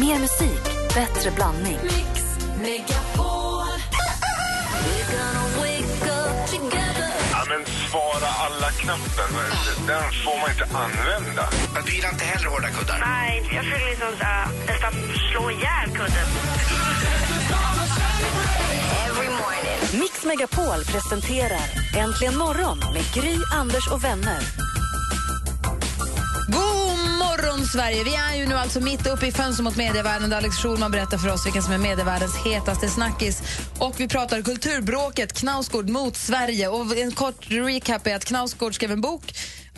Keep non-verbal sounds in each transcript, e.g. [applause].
Mer musik, bättre blandning. Mix Megapol. Ja, men svara alla-knappen, den får man inte använda. Men du gillar inte heller hårda kuddar? Nej, jag försöker liksom uh, nästan slå ihjäl kudden. Mix Megapol presenterar Äntligen morgon med Gry, Anders och vänner. God morgon, Sverige! Vi är ju nu alltså mitt uppe i fönstret mot medievärlden där Alex Schulman berättar för oss vilken som är medievärldens hetaste snackis. Och vi pratar kulturbråket Knausgård mot Sverige. Och en kort recap är att Knausgård skrev en bok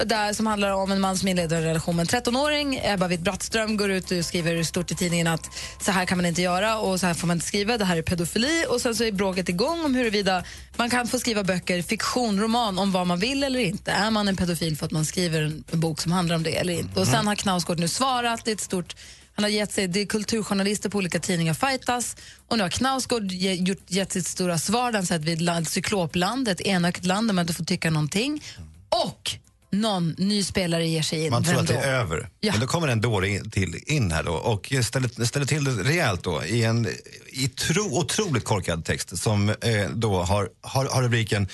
där som handlar om en man som inleder en relation med en 13-åring. Ebba Witt-Brattström går ut och skriver stort i tidningen att så här kan man inte göra och så här får man inte skriva, det här är pedofili. Och sen så är bråket igång om huruvida man kan få skriva böcker, fiktion, roman om vad man vill eller inte. Är man en pedofil för att man skriver en, bok som handlar om det eller inte? Och sen har Knausgård nu svarat, det är ett stort han har gett sig, det är kulturjournalister på olika tidningar fightas och nu har Knausgård ge, gjort, gett sitt stora svar. Han säger att vi är ett land- cyklopland, ett enögt land där man inte får tycka någonting. Och någon ny spelare ger sig in. Man tror Vem att det då? är över. Ja. Men då kommer en dåre in, till, in här då och ställer, ställer till det rejält då i en i tro, otroligt korkad text som eh, då har, har, har rubriken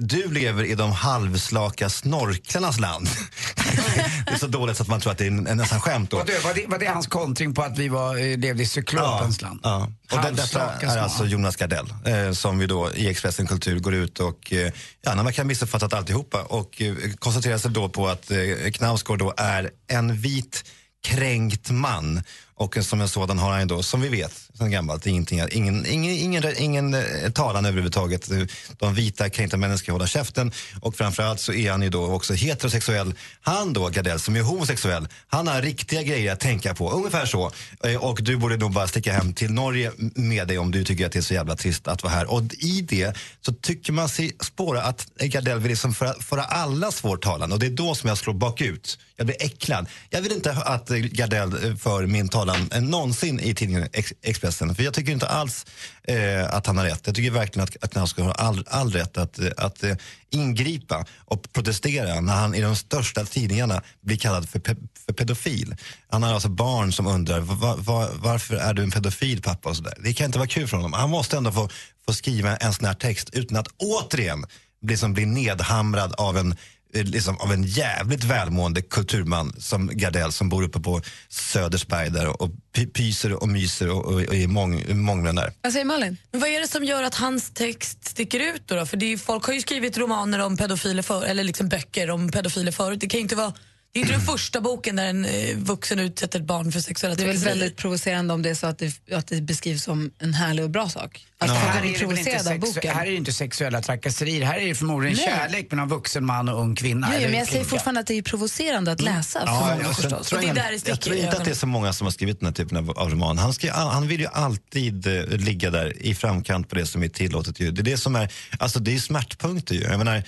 Du lever i de halvslaka snorklarnas land. [laughs] det är så dåligt så att man tror att det är en, en nästan skämt då. Var det, var, det, var det hans kontring på att vi var, eh, levde i cyklopens land? Ja. Och det, detta är alltså Jonas Gardell eh, som vi då i Expressen Kultur går ut och eh, ja, verkar ha missuppfattat alltihopa och eh, koncentrerar sig då på att eh, Knausgård då är en vit kränkt man och som en sådan har han ju då, som vi vet sen gammalt, ingenting, ingen, ingen, ingen, ingen eh, talan överhuvudtaget. De vita kränkta männen ska hålla käften och framförallt så är han ju då också heterosexuell. Han då, Gardell, som är homosexuell, han har riktiga grejer att tänka på, ungefär så. Eh, och du borde nog bara sticka hem till Norge med dig om du tycker att det är så jävla trist att vara här. Och i det så tycker man sig spåra att Gardell vill liksom föra, föra allas vår talan och det är då som jag slår bakut. Jag blir äcklad. Jag vill inte att Gardell eh, för min talan eh, någonsin i tidningen Expressen. För jag tycker inte alls eh, att han har rätt. Jag tycker verkligen att, att han ska ha all, all rätt att, eh, att eh, ingripa och protestera när han i de största tidningarna blir kallad för, pe för pedofil. Han har alltså barn som undrar va, va, varför är du en pedofil pappa och sådär. Det kan inte vara kul för honom. Han måste ändå få, få skriva en sån här text utan att återigen bli, som blir nedhamrad av en Liksom av en jävligt välmående kulturman som Gardell som bor uppe på Södersberg där och py- pyser och myser och, och, och är mång, mångmen där. Vad säger Malin? Men vad är det som gör att hans text sticker ut då? då? För det är, folk har ju skrivit romaner om pedofiler för, eller liksom böcker om pedofiler förut. Det kan ju inte vara det är inte den första boken där en eh, vuxen utsätter ett barn för sexuella Det är väl trakasserier. väldigt provocerande om det är så att det, att det beskrivs som en härlig och bra sak. Att Här folk är, provocerade av boken. här är det inte sexuella trakasserier, här är det förmodligen Nej. kärlek mellan vuxen man och ung kvinna. Nej, eller men jag säger fortfarande att det är provocerande att läsa för Ja, många sen förstås. tror Och det är jag, där det jag tror inte att det är så många som har skrivit den här typen av, roman. Han, ska, han vill ju alltid eh, ligga där i framkant på det som är tillåtet. Ju. Det är det som är, alltså det är smärtpunkter ju. Jag menar,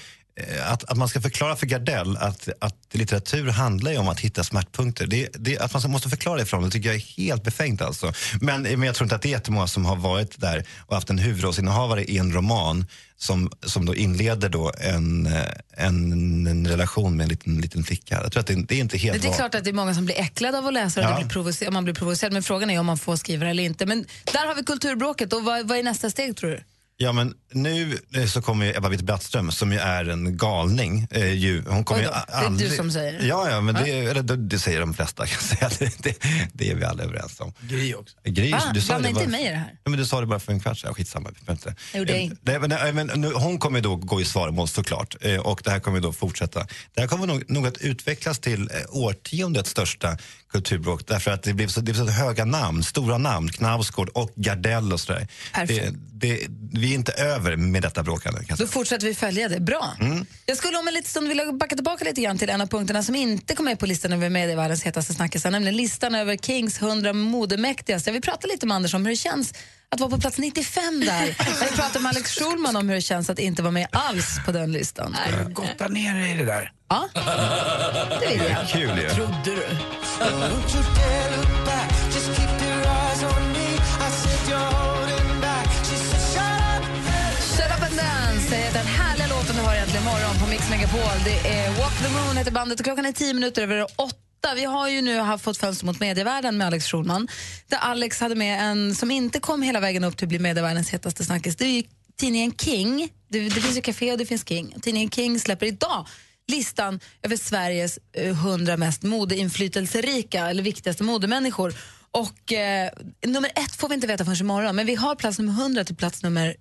att, att man ska förklara för Gardell att, att litteratur handlar ju om att hitta smärtpunkter. Det, det, att man måste förklara det för honom det tycker jag är helt befängt. Alltså. Men, men jag tror inte att det är jättemånga som har varit där och haft en huvudrollsinnehavare i en roman som, som då inleder då en, eh, en, en relation med en liten, liten flicka. Jag tror att det, det är inte helt Det är klart att det är många som blir äcklade av att läsa och Ja. det blir man blir provocerad. Men frågan är om man får skriva det eller inte. Men där har vi kulturbråket. Och vad, vad är nästa steg tror du? Ja, men nu eh, så kommer ju Ebba Witt-Brattström som ju är en galning. Eh, ju, hon kommer Oj ju då, det är du som säger det. Ja, ja men det, eller, det, det säger de flesta. Kan jag säga. [laughs] Det, det, det är vi alla överens om. Gry också. Gry, Va? du sa Blanda det inte bara- mig i det här. Ja, men du sa det bara för en kvart sedan. Skitsamma. vi behöver Inte. Jag gjorde inte. nej, men, nej, men, nu, hon kommer då gå i svaromål såklart. Eh, och det här kommer då fortsätta. Det här kommer nog, nog att utvecklas till eh, årtiondets största kulturbråk. Därför att det blev så, det blev så höga namn, stora namn. Knausgård och Gardell och sådär. Perfekt. Det, det, vi är inte över med detta bråkande. Kan jag Då säga. fortsätter vi följa det. Bra. Mm. Jag skulle om en liten stund vilja backa tillbaka lite grann till en av punkterna som inte kom med på listan över medievärldens hetaste snackisar, nämligen listan över Kings 100 modemäktigaste. Jag vill prata lite med Anders om hur det känns att vara på plats 95 där. [laughs] Jag vill prata med Alex Schulman om hur det känns att inte vara med alls på den listan. Gotta ner dig i det där. Ja, det vill jag. Kul ju. Trodde du? Megapol. Det är Walk the Moon heter bandet och klockan är tio minuter över åtta Vi har ju nu haft fått fönster mot medievärlden med Alex Schulman. Där Alex hade med en som inte kom hela vägen upp till att bli medievärldens hetaste snackis. Det är ju tidningen King. Det, det finns ju Café och det finns King. Tidningen King släpper idag listan över Sveriges eh, 100 mest modeinflytelserika eller viktigaste modemänniskor. Och eh, nummer ett får vi inte veta förrän imorgon, men vi har plats nummer 100 till plats nummer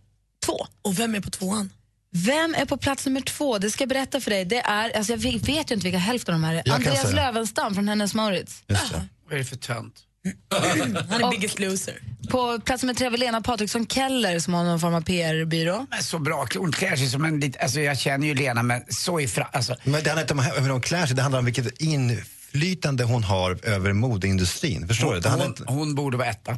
två. Och vem är på tvåan? Vem är på plats nummer två? Det ska jag berätta för dig. Det är, alltså jag vet ju inte vilka hälften av de här är. kan Andreas säga. Lövenstam från Hennes Mauritz. Just det. Vad är det för tönt? [clears throat] Han är biggest loser. På plats nummer tre har vi Lena Patriksson Keller som har någon form av PR-byrå. Men så bra, hon klär sig som en liten, alltså jag känner ju Lena men så i fra, alltså, Men det handlar inte om hur de klär sig, det handlar om vilket inflytande hon har över modeindustrin. Förstår du? Det handlar hon, inte... hon borde vara etta.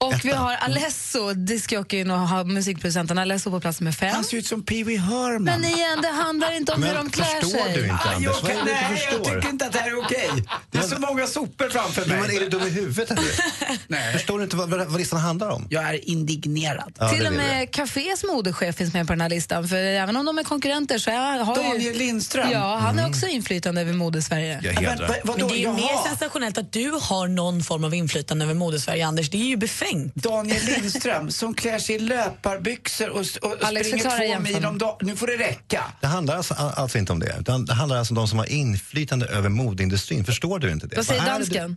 Och vi har Alesso, discjockeyn och har musikproducenten Alesso på plats nummer fem. Han ser ut som Pee Wee Herman. Men igen, det handlar inte om hur de Men klär förstår sig. du inte Ah, Anders? jag, är kan, nej, jag förstår? tycker inte att det här är okej. Det är så många sopor framför Jo, men mig. är du dum i huvudet eller? [laughs] Nej. Förstår du inte vad, vad listan handlar om? Jag är indignerad. Ja, Till och är med Cafés modechef finns med på den här listan. För även om de är konkurrenter så är, har Daniel ju... Lindström. Ja, han har också inflytande över mode-Sverige. Jag Men, hedrar. vad- vadå, Men det är ju mer sensationellt att du har någon form av inflytande över modesverige, Anders. Det är ju befängt. Daniel Lindström som klär sig i löparbyxor och, och, Alex, springer två igen mil mig. om dagen. Nu får det räcka. Det handlar alltså, alltså inte om det. Utan det handlar alltså om de som har inflytande över modeindustrin. Förstår du inte det? Vad säger Vad dansken?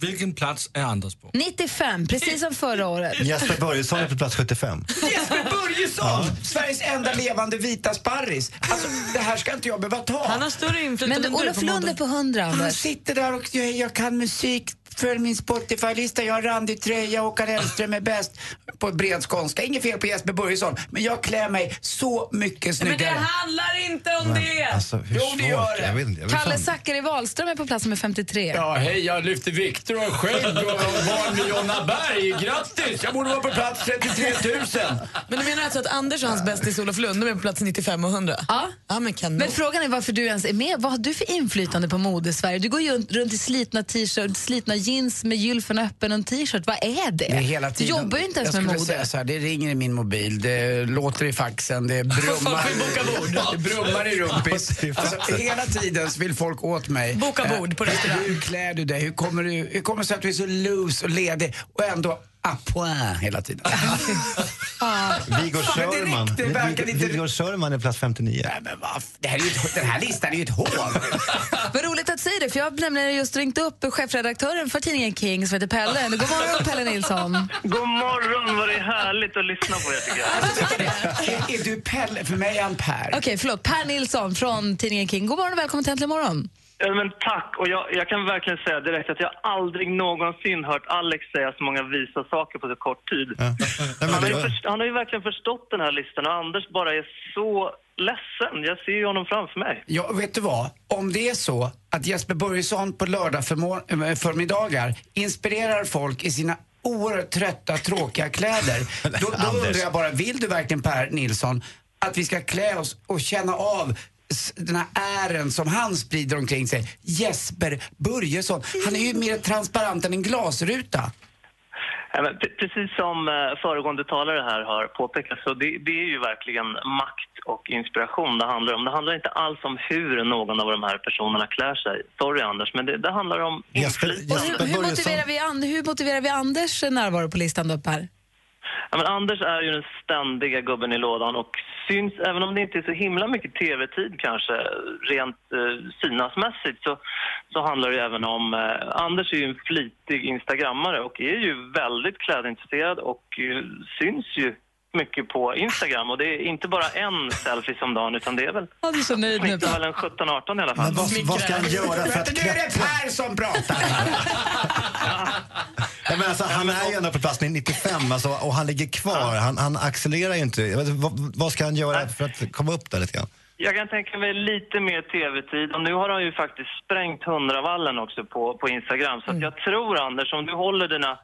Vilken plats är Anders på? 95, precis som förra året. [laughs] Jesper Börjesson är på plats 75. Jesper Börjesson! Sveriges enda levande vita sparris. Alltså, det här ska inte jag behöva ta. Han har större inflytande Men än du Olof Lund är på 100, Han Anders. sitter där och jag, jag kan musik för min Spotify-lista. Jag har randig tröja, Håkan Hellström är bäst på bred skånska. Inget fel på Jesper Börjesson, men jag klär mig så mycket Men det snyggare. handlar inte om det! Alltså, hur Jo, det gör det. Jag vet inte. Jag vill Kalle Zackari Wahlström är på plats nummer 53. Ja, hej, jag lyfter vikter och har skägg och barn med Jonna Berg. Grattis! Jag borde vara på plats 33 000. Men du menar alltså att Anders och hans bästis Olof Lund de är på plats 95 och 100? Ja. Ja, men kanon. Men frågan är varför du ens är med. Vad har du för inflytande på mode-Sverige? Du går ju runt- runt i slitna t-shirts, slitna jeans med gylfen öppen och en t-shirt. Vad är det? Det är hela Du tiden. jobbar ju inte ens jag med mode. Säga så här, det ringer i min mobil, det låter i faxen, det [laughs] brummar, det brummar i rumpis. Alltså, hela tiden vill folk åt mig. Boka bord på Eh, restaurang. Hur klär du dig? Hur kommer, du, hur kommer det sig att du är så loose och ledig och ändå à point hela tiden? [laughs] Viggo Men det Sörman. det verkar Viggo- inte- Viggo Sörman är plats 59. Nej, men vad, det här är ju ett, den här listan är ju ett hån. [laughs] Vad roligt att säga det, för jag har nämligen just ringt upp chefredaktören för tidningen King som heter Pelle. God morgon Pelle Nilsson. God morgon, vad det är härligt att lyssna på er tycker jag. är, är du Pelle? För mig är han Per. Okej, förlåt. Per Nilsson från tidningen King. God morgon och välkommen till Äntligen morgon. Ja, men tack, och jag, jag kan verkligen säga direkt att jag aldrig någonsin hört Alex säga så många visa saker på så kort tid. Men Han, har ju först, han har ju verkligen förstått den här listan och Anders bara är så ledsen. Jag ser ju honom framför mig. Ja, vet du vad? Om det är så att Jesper Börjesson på lördag förmå- förmiddagar inspirerar folk i sina oerhört trötta, tråkiga kläder. [laughs] Då, då Anders. undrar jag bara, vill du verkligen Per Nilsson att vi ska klä oss och känna av den här ären som han sprider omkring sig. Jesper Börjesson, han är ju mer transparent än en glasruta. Precis som eh, föregående talare här har påpekat så det, det är ju verkligen makt och inspiration det handlar om. Det handlar inte alls om hur någon av de här personerna klär sig. Sorry Anders, men det, det handlar om Jesper- Jesper hur, hur, motiverar vi hur motiverar vi Anders närvaro på listan då, Per? Ja, men Anders är ju den ständiga gubben i lådan och syns, även om det inte är så himla mycket tv-tid kanske rent eh, synasmässigt så, så handlar det ju även om... Eh, Anders är ju en flitig instagrammare och är ju väldigt klädintresserad och eh, syns ju mycket på Instagram och det är inte bara en selfie som dagen utan det är väl Han är så nöjd nu. väl en 17-18 i alla fall. Men vad, vad ska han göra för att nu är det? Per som pratar. [laughs] Ja, men alltså, han är ju ändå på plats 95 alltså, och han ligger kvar. Han, han accelererar ju inte. Vet, vad, vad ska han göra för att komma upp där lite grann? Jag kan tänka mig lite mer tv-tid och nu har han ju faktiskt sprängt hundravallen också på, på Instagram. Så att jag tror Anders, om du håller dina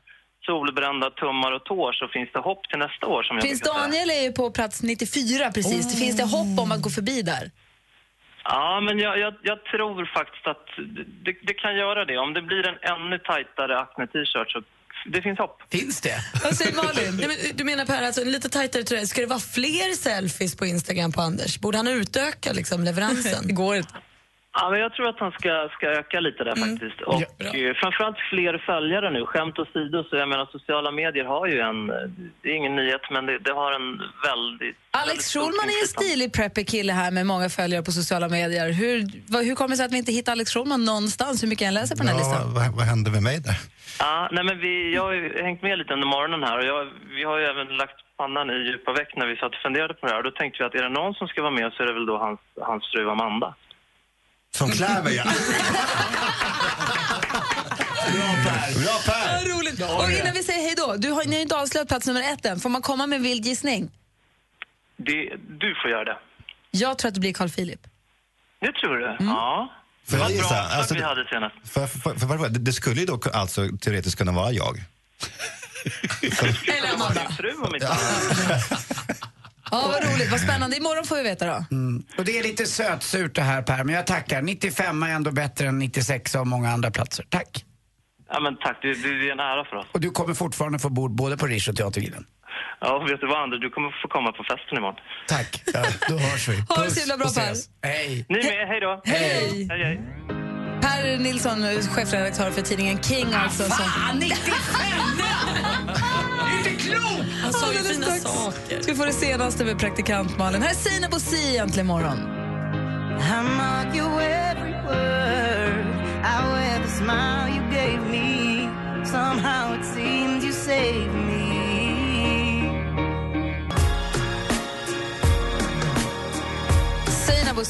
solbrända tummar och tår så finns det hopp till nästa år som jag Prins brukar säga. Daniel är ju på plats 94 precis. Finns det hopp om att gå förbi där? Ja, men jag, jag, jag tror faktiskt att det, det kan göra det. Om det blir en ännu tajtare Acne-t-shirt så det finns hopp. Finns det? Vad säger Malin? Nej, men du menar Per, alltså, en lite tajtare tröja. Ska det vara fler selfies på Instagram på Anders? Borde han utöka liksom, leveransen? Det [laughs] går inte. Ja, men jag tror att han ska, ska öka lite där faktiskt. Och eh, framförallt fler följare nu. Skämt åsido, så jag menar sociala medier har ju en, eh, det är ingen nyhet, men det, det har en väldigt... Alex Schulman är en stilig preppy kille här med många följare på sociala medier. Hur, vad, hur kommer det sig att vi inte hittar Alex Schulman någonstans, hur mycket jag än läser på den här Ja, listan? vad, vad hände med mig där? Ja, nej men vi, jag har ju hängt med lite under morgonen här och jag, vi har ju även lagt pannan i djupa veck när vi satt och funderade på det här. Och då tänkte vi att är det någon som ska vara med så är det väl då hans, hans fru Amanda. Som [laughs] Kläver, ja. Bra Per! Vad roligt. Och innan vi säger hej då, du har, ni har ju inte avslöjat plats nummer ett än. Får man komma med vild gissning? Det, du får göra det. Jag tror att det blir Carl Philip. Det tror du? Ja. Får jag Vad gissa? bra Alltså, vi hade senast. För, för, för, för, det, det skulle ju då alltså teoretiskt kunna vara jag. [laughs] Eller Amanda. Fru om inte annat. Ja, vad roligt, vad spännande. Imorgon får vi veta då. Och det är lite sötsurt det här Per, men jag tackar. 95 är ändå bättre än 96 och många andra platser. Tack. Ja, men tack. Det, det, det är en ära för oss. Och du kommer fortfarande få bord både på Rish och Teatergrillen. Ja, vet du vad Anders? Du kommer få komma på festen imorgon. Tack. Ja, då hörs vi. Ha det så himla bra, Per. Hej. Ni med. Hej då. Hej. Hej, hej. Per Nilsson, chefredaktör för tidningen King alltså. Som... Fan, 95! Sa ju fina strax saker. ska vi få det senaste med praktikant Malin. Här är Sina på Si äntligen morgon. I mark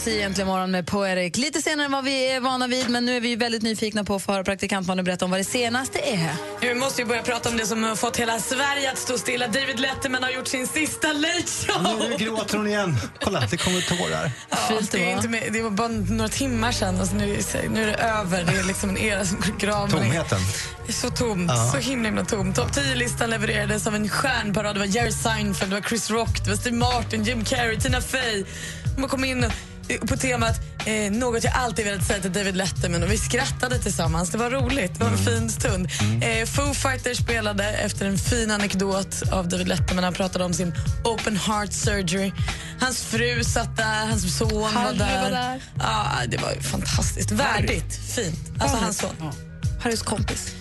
Si äntligen morgon med Poerik. Lite senare än vad vi är vana vid, men nu är vi väldigt nyfikna på att få höra praktikant Malin berätta om vad det senaste är. Vi måste ju börja prata om det som har fått hela Sverige att stå stilla. David Letterman har gjort sin sista late show. Nu gråter hon igen. Kolla, det kommer tårar. Fint det det, är var. inte med, det var bara några timmar sedan. Alltså nu, är- nu är det över. Det är liksom en era som går i graven. Tomheten. Så tomt. Så himla, himla tomt. Topp 10-listan levererades av en stjärnparad. Det var Jerry Seinfeld, det var Chris Rock, det var Steve Martin, Jim Carrey, Tina Fey. Man kom in på temat eh, något jag alltid velat säga till David Letterman och vi skrattade tillsammans. Det var roligt. Det var en fin stund. Eh, Foo Fighters spelade efter en fin anekdot av David Letterman. Han pratade om sin open heart surgery. Hans fru satt där, hans son var Harry där. var där. Ja, det var ju fantastiskt. Värdigt. Fint. Alltså hans son. Harrys kompis.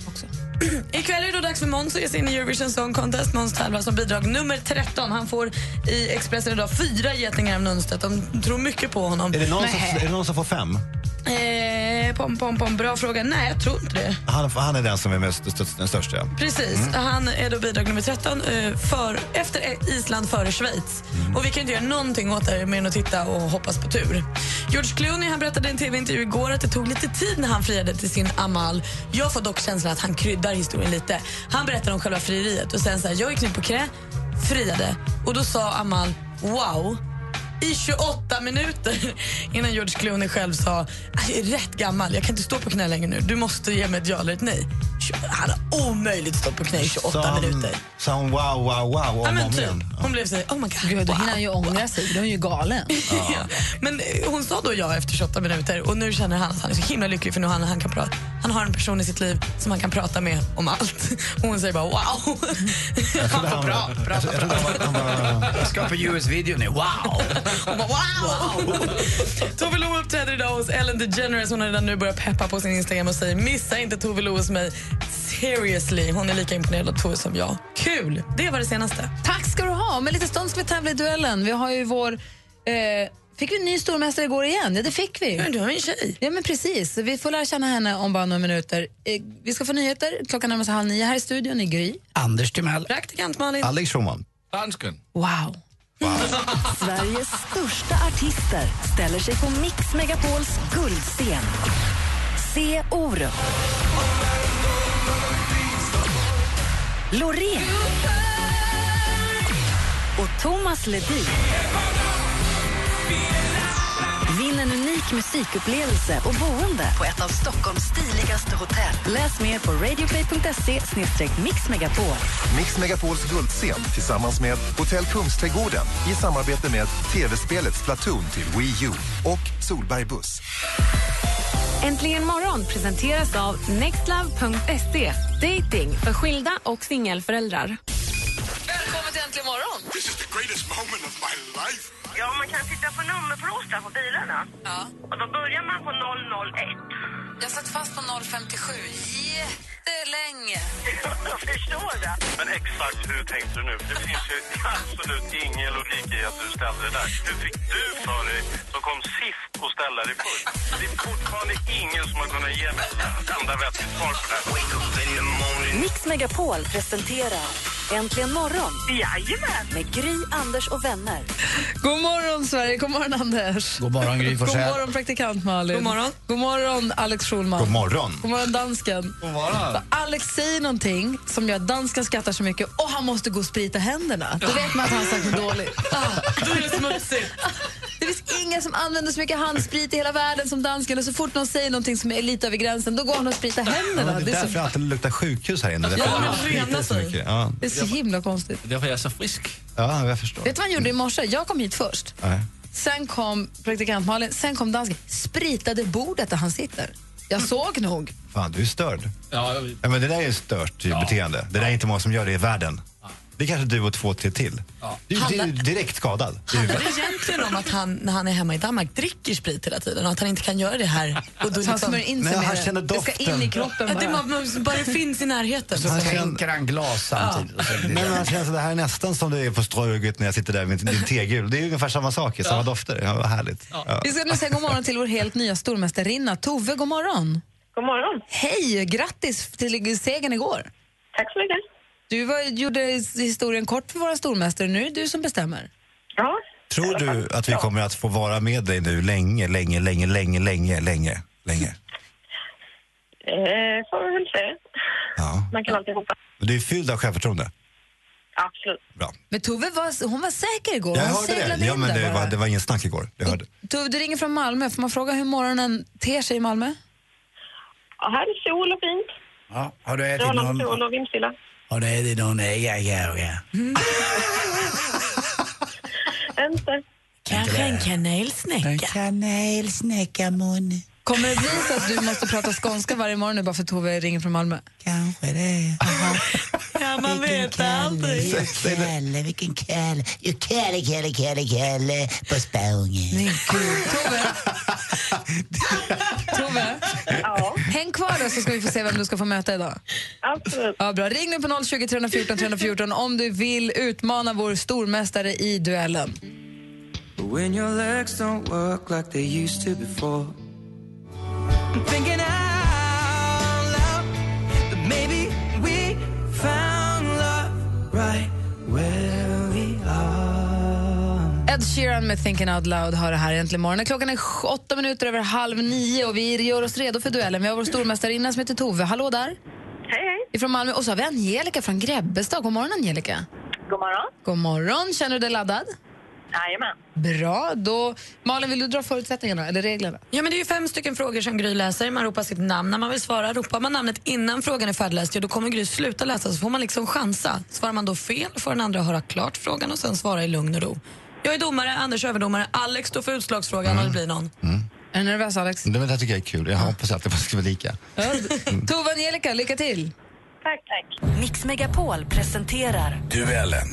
Ikväll är det då dags för Måns att ge sig in i Eurovision Song Contest. Måns tävlar som bidrag nummer 13. Han får i Expressen idag fyra getingar av Nunstedt. De tror mycket på honom. Är det, någon som, är det någon som får fem? Eh, pom, pom, pom. Bra fråga. Nej, jag tror inte det. Han, han är den som är mest, störst, den största. ja. Precis. Han är då bidrag nummer 13 eh, för, efter Island före Schweiz. Och vi kan inte göra någonting åt det mer än att titta och hoppas på tur. George Clooney han berättade i en tv-intervju igår att det tog lite tid när han friade till sin Amal. Jag får dock känslan att han kryddar historien lite. Han berättar om själva frieriet och sen så här, jag gick ner på knä, friade och då sa Amal wow i 28 minuter [laughs] innan George Clooney själv sa jag är rätt gammal, jag kan inte stå på knä längre nu. Du måste ge mig ett ja eller ett nej. Han har omöjligt stått på knä i 28 Sa han- minuter. Sa hon wow, wow, wow om Ja, och om typ. igen? Hon blev så oh my god. Gud, då wow. hinner han ju ångra sig. Då är ju galen. [laughs] Ja. Men hon sa då ja efter 28 minuter och nu känner han att han är så himla lycklig för nu han, han, kan prata, han har en person i sitt liv som han kan prata med om allt. [laughs] Och hon säger bara wow. [laughs] Han får bra, bra, var- han var- Jag ska på US-video nu. Wow! Hon bara wow. Tove Lo uppträder idag hos Ellen DeGeneres. Hon har redan nu börjat peppa på sin Instagram och säger missa inte Tove Lo hos mig. Seriously, hon är lika imponerad av Tove som jag. Kul! Det var det senaste. Tack ska du ha. Om en liten stund ska vi tävla i duellen. Vi har ju vår... Eh, fick vi en ny stormästare igår igen? Ja, det fick vi. Men du har en tjej. Ja, men precis. Vi får lära känna henne om bara några minuter. Eh, vi ska få nyheter. Klockan närmar sig halv nio här i studion i Gry. Anders Timell. Praktikant Malin. Alex Schulman. Dansken. Wow. [laughs] Sveriges största artister ställer sig på Mix Megapols guldscen. Se Orup. Loreen. Och Thomas Ledin. En unik musikupplevelse och boende på ett av Stockholms stiligaste hotell. Läs mer på radioplay.se mixmegapol. Mix Megapols guldscen tillsammans med Hotell Kungsträdgården i samarbete med tv-spelet Splatoon till Wii U och Solberg Buss. Äntligen morgon presenteras av nextlove.se. Dating för skilda och singelföräldrar. Välkommen till Äntligen morgon! This is the greatest moment of my life. Ja, man kan titta på nummerplåtar på bilarna. Ja. Och då börjar man på 001. Jag satt fast på 057 jättelänge. [laughs] Jag förstår det. Men exakt hur tänkte du nu? Det finns ju absolut ingen logik i att du ställde det där. Hur fick du för dig, som kom sist, att ställa dig först? Det är fortfarande ingen som har kunnat ge mig ett enda vettigt svar på det här. Mix Megapol presenterar Äntligen morgon Jajamän. med Gry, Anders och vänner. God morgon, Sverige. God morgon, Anders. God morgon, Gry God Forssell. morgon, praktikant Malin. God morgon. God morgon, Alex Schulman. God morgon. God morgon, dansken. God morgon. Alex säger någonting som gör att dansken skrattar så mycket och han måste gå och sprita händerna. Då vet man att han har sagt något dåligt. Ah, [laughs] Då är det smutsigt. Det finns ingen som använder så mycket handsprit i hela världen som dansken och så fort någon säger någonting som är lite över gränsen då går han och spritar händerna. Ja, det är det, är därför så, det alltid luktar sjukhus här inne. Ja, man rena skiter så mycket. Ja. det är så himla konstigt. Därför är jag så frisk. ja, jag förstår. Vet du vad han gjorde i morse? Jag kom hit först. Nej. Sen kom praktikant Malin, sen kom dansken. Spritade bordet där han sitter. Jag såg nog. Fan, du är störd. Ja, Ja, men det där är ett stört beteende. Det där är inte många som gör det i världen. Det är kanske du och två, tre till. Du, du är ju direkt skadad. Handlar det egentligen om att han, när han är hemma i Danmark, dricker sprit hela tiden och att han inte kan göra det här? Och då han liksom, smörjer in Nej, sig han med känner det. Det ska doften. in i kroppen att det bara. bara, bara finns i närheten. Så Han känner- tänker han glas samtidigt. Och så blir Men det- man känner så det här är nästan som det är på Ströget när jag sitter där med din tegul. Det är ungefär samma sak, samma dofter. Ja, vad härligt. Ja. Vi ska nu säga god morgon till vår helt nya stormästarinna. Tove, god morgon. God morgon. Hej! Grattis till segern igår. Tack så mycket. Du var, gjorde historien kort för våra stormästare. Nu är det du som bestämmer. Ja. Tror du att vi kommer att få vara med dig nu länge, länge, länge, länge, länge, länge, länge? Eh, får vi väl se. Ja. Man kan alltid hoppas. Du är fylld av självförtroende. Absolut. Bra. Men Tove var, hon var säker igår. Jag hon hörde det. Ja, men det var, det var ingen snack igår. Jag hörde. Tove, du ringer från Malmö. Får man fråga hur morgonen ter sig i Malmö? Ja, här är sol och fint. Ja, har du ätit Strålande någon... sol och vindstilla. Har du ätit någon äggakarga? Inte. Kanske en kanelsnäcka. Kanelsnäcka mun. Kommer det bli så att du måste prata skånska varje morgon nu bara för att Tove ringer från Malmö? Kanske det. Ja, man vet aldrig. Kalle, vilken Kalle. Jo, Kalle, Kalle, Kalle, Kalle på Spången. Men gud. Tove! Tove, Ja, häng kvar då så ska vi få se vem du ska få möta idag. absolut. Ja, bra. Ring nu på 020 314 314 om du vill utmana vår stormästare i duellen. When your legs don't work like they used to before. Ed Sheeran med Thinking Out Loud har det här egentligen morgon. Klockan är åtta minuter över halv nio och vi gör oss redo för duellen. Vi har vår stormästarinna som heter Tove. Hallå där! Hej, hej. Ifrån Malmö. Och så har vi Angelica från Grebbestad. God morgon Angelica. God morgon. God morgon. Känner du dig laddad? Jajamän. Bra. Då, Malin, vill du dra förutsättningarna eller reglerna? Ja, men det är ju fem stycken frågor som Gry läser. Man ropar sitt namn när man vill svara. Ropar man namnet innan frågan är färdigläst, ja, då kommer Gry sluta läsa så får man liksom chansa. Svarar man då fel får den andra höra klart frågan och sen svara i lugn och ro. Jag är domare, Anders överdomare, Alex står för utslagsfrågan om det blir någon. Är du nervös Alex? Det men det tycker jag är kul. Jag hoppas att det ska vara lika. Ja. Tove Angelica, lycka till! Tack, tack. Mix Megapol presenterar Duellen.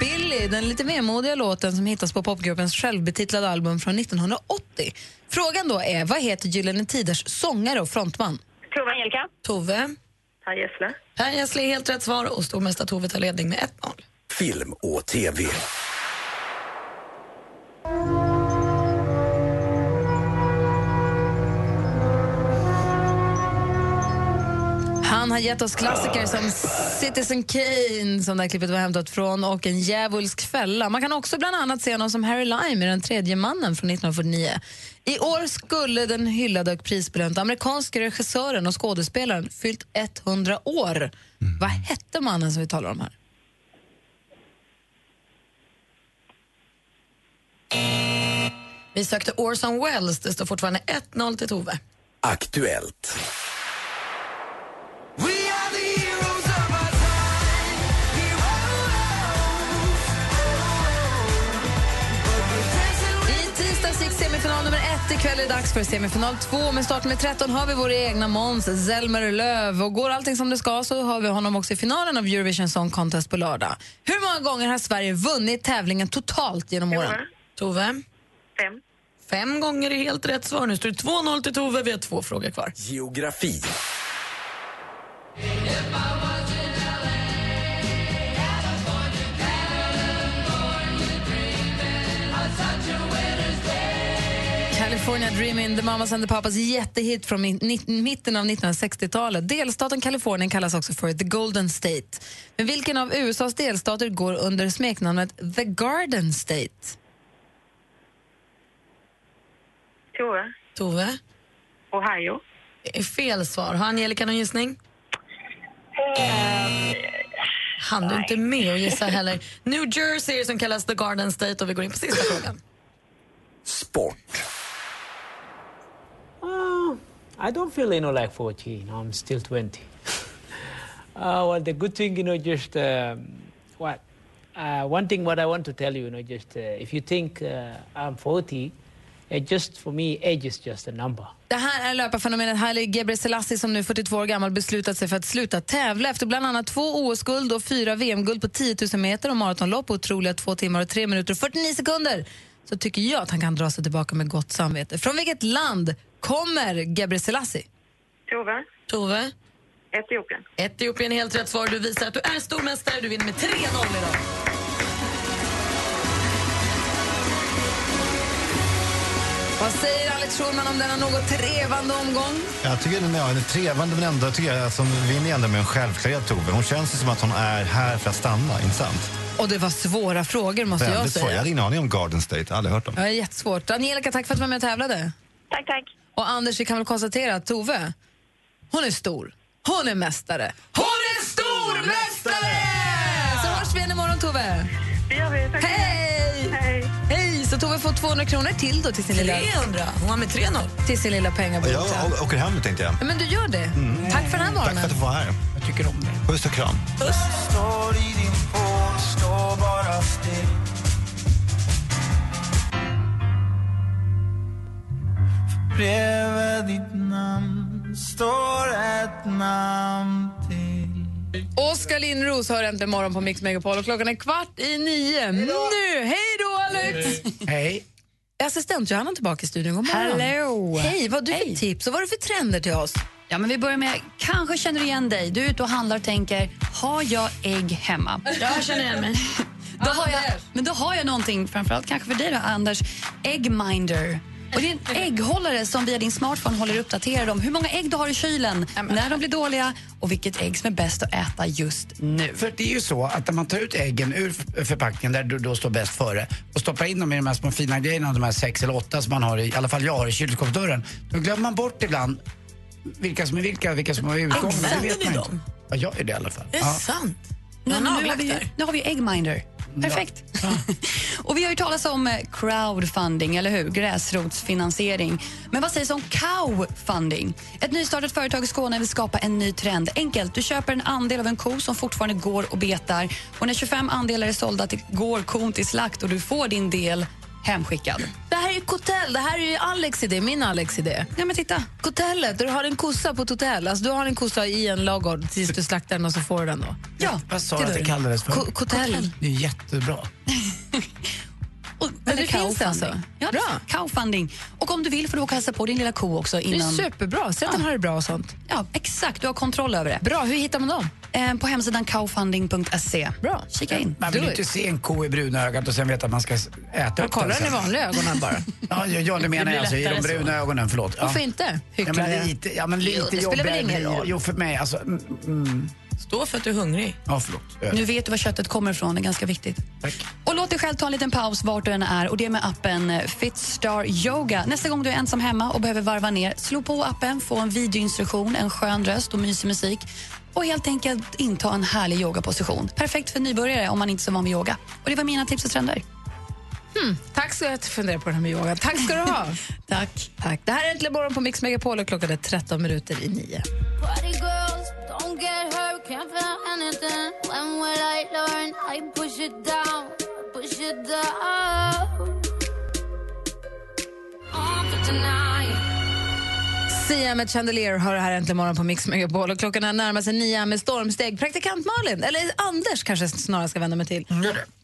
Billy, den lite vemodiga låten som hittas på popgruppens självbetitlade album från 1980. Frågan då är, vad heter Gyllene Tiders sångare och frontman? Tove Angelica. Tove. Per Gessle. Per Gessle är helt rätt svar och stormästare Tove tar ledning med 1-0. Film och TV. Han har gett oss klassiker som Citizen Kane, som det här klippet var hämtat från, och En djävulsk fälla. Man kan också bland annat se honom som Harry Lime i Den tredje mannen från 1949. I år skulle den hyllade och prisbelönta amerikanska regissören och skådespelaren fyllt 100 år. Vad hette mannen som vi talar om här? Vi sökte Orson Welles. Det står fortfarande 1-0 till Tove. Aktuellt. Ikväll är det dags för semifinal två. Med start med 13 har vi vår egna Måns Zelmer Löv. Och går allting som det ska så har vi honom också i finalen av Eurovision Song Contest på lördag. Hur många gånger har Sverige vunnit tävlingen totalt genom åren? Tove? Fem. Fem gånger är helt rätt svar. Nu står det 2-0 till Tove. Vi har två frågor kvar. Geografi. California Dreamin', The Mamas and the Papas jättehit från mitten av 1960-talet. Delstaten Kalifornien kallas också för The Golden State. Men vilken av USAs delstater går under smeknamnet The Garden State? Tove. Tove? Ohio. Fel svar. Har Angelica någon gissning? Han du inte med och gissa [laughs] heller. New Jersey som kallas The Garden State och vi går in på sista frågan. Sport. I don't feel, you know, like 14. I'm still 20. [laughs] uh, well, the good thing, you know, just um, what? Uh, one thing what I want to tell you, you know, just uh, if you think uh, I'm 40, uh, just for me, age is just a number. Det här är löparfenomenet Haile Gebrselassie som nu 42 år gammal beslutat sig för att sluta tävla efter bland annat två OS-guld och fyra VM-guld på 10 000 meter och maratonlopp på otroliga två timmar och tre minuter och 49 sekunder så tycker jag att han kan dra sig tillbaka med gott samvete. Från vilket land kommer Gebrselassie? Tove. Tove? Etiopien. Etiopien är helt rätt svar. Du visar att du är stormästare. Du vinner med 3-0 idag. Vad säger Alex Schulman om denna något trevande omgång? Jag tycker den är, den är trevande, men ändå tycker jag att hon vinner ändå med en självklarhet, Tove. Hon känns ju som att hon är här för att stanna, inte sant? Och det var svåra frågor måste jag Väldigt. Jag säga. hade ingen aning om Garden State, aldrig hört om. Ja, jättesvårt. Angelica, tack för att du var med och tävlade. Tack, tack. Och Anders, vi kan väl konstatera att Tove, hon är stor. Hon är mästare. Hon är stormästare! Så hörs vi igen imorgon, Tove. Det gör vi. Tack. Hej! Hej! Hej! Så Tove får 200 kronor till då till sin lilla... 300? Hon har med 3-0. Till sin lilla pengabok. Jag åker hem tänkte jag. Ja, Men du gör det. Tack för den här Tack för morgonen. att du var här. Jag tycker om det. Puss och kram. Står i din port, står bara still Bredvid ditt namn står ett namn till Oskar Lindros hör äntligen morgon på Mix Megapol och klockan är kvart i nio. Nu! Hej då, Alex! Hej. Assistent Johanna tillbaka i studion. God morgon. Hej, vad har du för tips och vad du för trender till oss? Ja, men vi börjar med, kanske känner du igen dig. Du är ute och handlar och tänker, har jag ägg hemma? Jag känner igen mig. [laughs] Då har jag, men då har jag någonting, framförallt kanske för dig då, Anders, Eggminder. Och det är en ägghållare som via din smartphone håller uppdaterad om hur många ägg du har i kylen, när de blir dåliga och vilket ägg som är bäst att äta just nu. För det är ju så att när man tar ut äggen ur förpackningen där du då står bäst före och stoppar in dem i de här små fina grejerna, de här sex eller åtta som man har i, i alla fall jag har i kylskåpsdörren. Då glömmer man bort ibland vilka som är vilka, vilka som har utgången. Vet ni dem? inte. Ja, jag gör det i alla fall. Det är Ja. sant. Nu, Man nu, har vi, ju- nu har vi ju Perfekt. Perfekt. [laughs] och vi har ju talat om eh, crowdfunding, eller hur? Gräsrotsfinansiering. Men vad sägs om cowfunding? Ett nystartat företag i Skåne vill skapa en ny trend. Enkelt, du köper en andel av en ko som fortfarande går och betar. Och när 25 andelar är sålda till, går kon till slakt och du får din del hemskickad. Det här är ju hotell. Det här är ju Alex idé, min Alex idé. Ja, men titta. Hotellet, där du har en kossa på ett hotell. Alltså, du har en kossa i en ladugård tills du slaktar den och så får du den då. Ja, Vad sa du att det kallades för? Ko- Hotell. Det är jättebra. [laughs] Och, Men eller det finns alltså? Ja, Bra. Cowfunding. Och om du vill får du åka och hälsa på din lilla ko också Det innan... är superbra. Så att den har det bra och sånt. Ja, exakt. Du har kontroll över det. Bra, hur hittar man dem? Eh, på hemsidan cowfunding.se. Bra. Kika in. Man vill inte se en ko i bruna ögat och sen veta att man ska äta Man upp kollar den i vanliga ögonen bara. [laughs] Ja, ja, ja, det menar blir jag. Alltså, I de lättare så. bruna ögonen, förlåt. Ja. Varför inte? Ja, Hycklare. men lite, ja, men lite Jo, det spelar väl ingen roll? Jo, för mig. Alltså, mm, mm. Stå för att du är hungrig. Ja, förlåt. Nu vet du var köttet kommer ifrån, det är ganska viktigt. Tack. Och låt dig själv ta en liten paus vart du än är och det är med appen eh, Fitstar Yoga. Nästa gång du är ensam hemma och behöver varva ner, slå på appen, få en videoinstruktion, en skön röst och mysig musik och helt enkelt inta en härlig yogaposition. Perfekt för nybörjare om man inte är så van vid yoga. Och det var mina tips och trender. Hmm, tack ska jag fundera på den här med yoga. Tack ska du ha. [laughs] Tack. Tack. Det här är Äntligen morgon på Mix Megapol och klockan är 13 minuter i nio. Don't get hurt, can't feel anything. When will I learn? I push it down, push it down. On for tonight. Sia med Chandelier har det här äntligen morgon på Mix Megapol och klockan är närmar sig nio med stormsteg. Praktikant Malin, eller Anders kanske snarare ska vända mig till.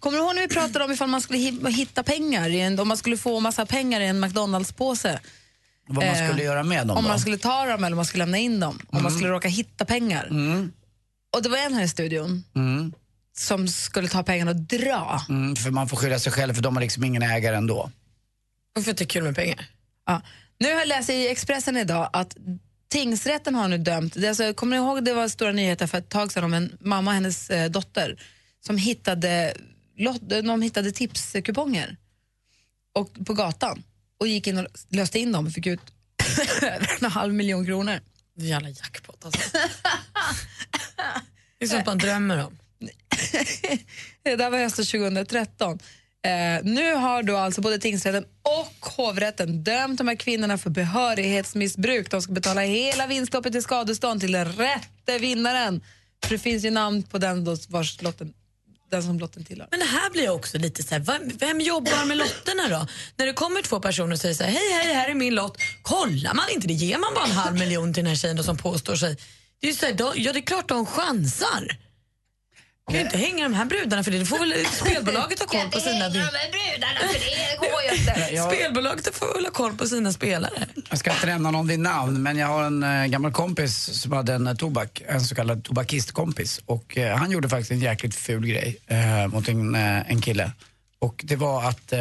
Kommer du ihåg när vi pratade om ifall man skulle hi- hitta pengar, en, om man skulle få massa pengar i en McDonalds-påse? Vad man skulle Eh, göra med dem Om då? man skulle ta dem eller om man skulle lämna in dem. Om man skulle råka hitta pengar. Mm. Och det var en här i studion Mm. som skulle ta pengarna och dra. Mm, för man får skylla sig själv för de har liksom ingen ägare ändå. Och för att det är kul med pengar. Ja. Nu har jag läst i Expressen idag att tingsrätten har nu dömt, det är alltså, kommer ni ihåg det var stora nyheter för ett tag sedan om en mamma och hennes eh, dotter som hittade, lot, de hittade tipskuponger och, på gatan och gick in och löste in dem och fick ut [laughs] en halv miljon kronor. Jävla jackpot alltså. Det är sånt man drömmer om. [laughs] Det där var hösten 2013. Eh, nu har då alltså både tingsrätten och hovrätten dömt de här kvinnorna för behörighetsmissbruk. De ska betala hela vinstloppet i skadestånd till den rätte vinnaren. För det finns ju namn på den då vars lotten, den som lotten tillhör. Men det här blir också lite så här, vem, jobbar med lotterna då? När det kommer två personer och säger så här, hej hej här är min lott. Kollar man inte det? Ger man bara en halv miljon till den här tjejen då som påstår sig. Det är ju så här, då, ja det är klart de chansar kan ju inte hänga de här brudarna för det. Det får väl [laughs] spelbolaget ha koll på sina... Ja. [laughs] Spelbolaget får väl ha koll på sina spelare. Jag ska inte nämna någon vid namn, men jag har en eh, gammal kompis som hade en eh, tobak, en så kallad tobakistkompis. Och eh, han gjorde faktiskt en jäkligt ful grej eh, mot en, eh, en kille. Och det var att eh,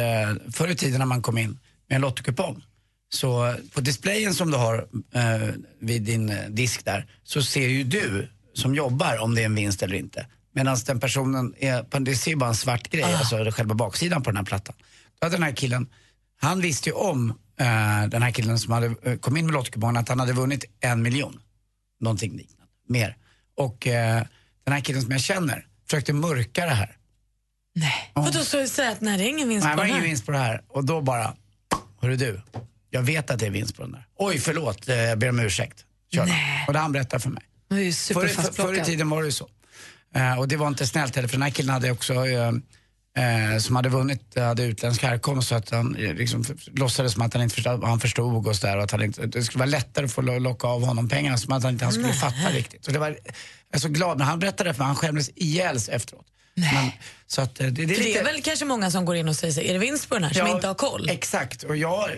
förr i tiden när man kom in med en lottokupong, så på displayen som du har eh, vid din eh, disk där, så ser ju du som jobbar om det är en vinst eller inte. Medan den personen, är, på- det ser ju bara en svart grej, alltså själva baksidan på den här plattan. Då hade den här killen, han visste ju om eh, den här killen som hade eh, kom in med lottkupongen att han hade vunnit en miljon. Någonting liknande, mer. Och eh, den här killen som jag känner försökte mörka det här. Nej. Vadå, så säga att nej, det är ingen vinst Nej, det på var den ingen här? vinst på det här. Och då bara, hörru du, jag vet att det är vinst på den där. Oj, förlåt, eh, jag ber om ursäkt. Kör då. Och det han berättar för mig. Det Förr, för, förr i tiden var det ju så. Eh, och det var inte snällt heller, för den här killen hade också, eh, eh, som hade vunnit, eh, hade utländsk härkomst, så att han eh, liksom låtsades som att han inte förstod, han förstod och där, och att han inte, det skulle vara lättare att få lo- locka av honom pengarna, som att han inte han skulle Nej. fatta riktigt. Så det var, jag är så glad när han berättade det för mig, han skämdes ihjäl sig efteråt. Men, så att, eh, det, det är det är väl kanske många som går in och säger här, är det vinst på den här som Ja, inte har koll? Exakt, och jag,